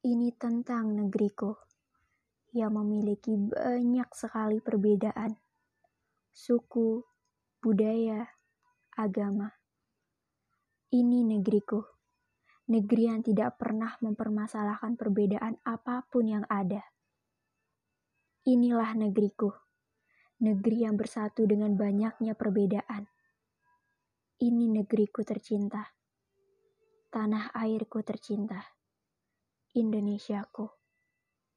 Ini tentang negeriku yang memiliki banyak sekali perbedaan, suku, budaya, agama. Ini negeriku, negeri yang tidak pernah mempermasalahkan perbedaan apa pun yang ada. Inilah negeriku, negeri yang bersatu dengan banyaknya perbedaan. Ini negeriku tercinta, tanah airku tercinta. Indonesiaku.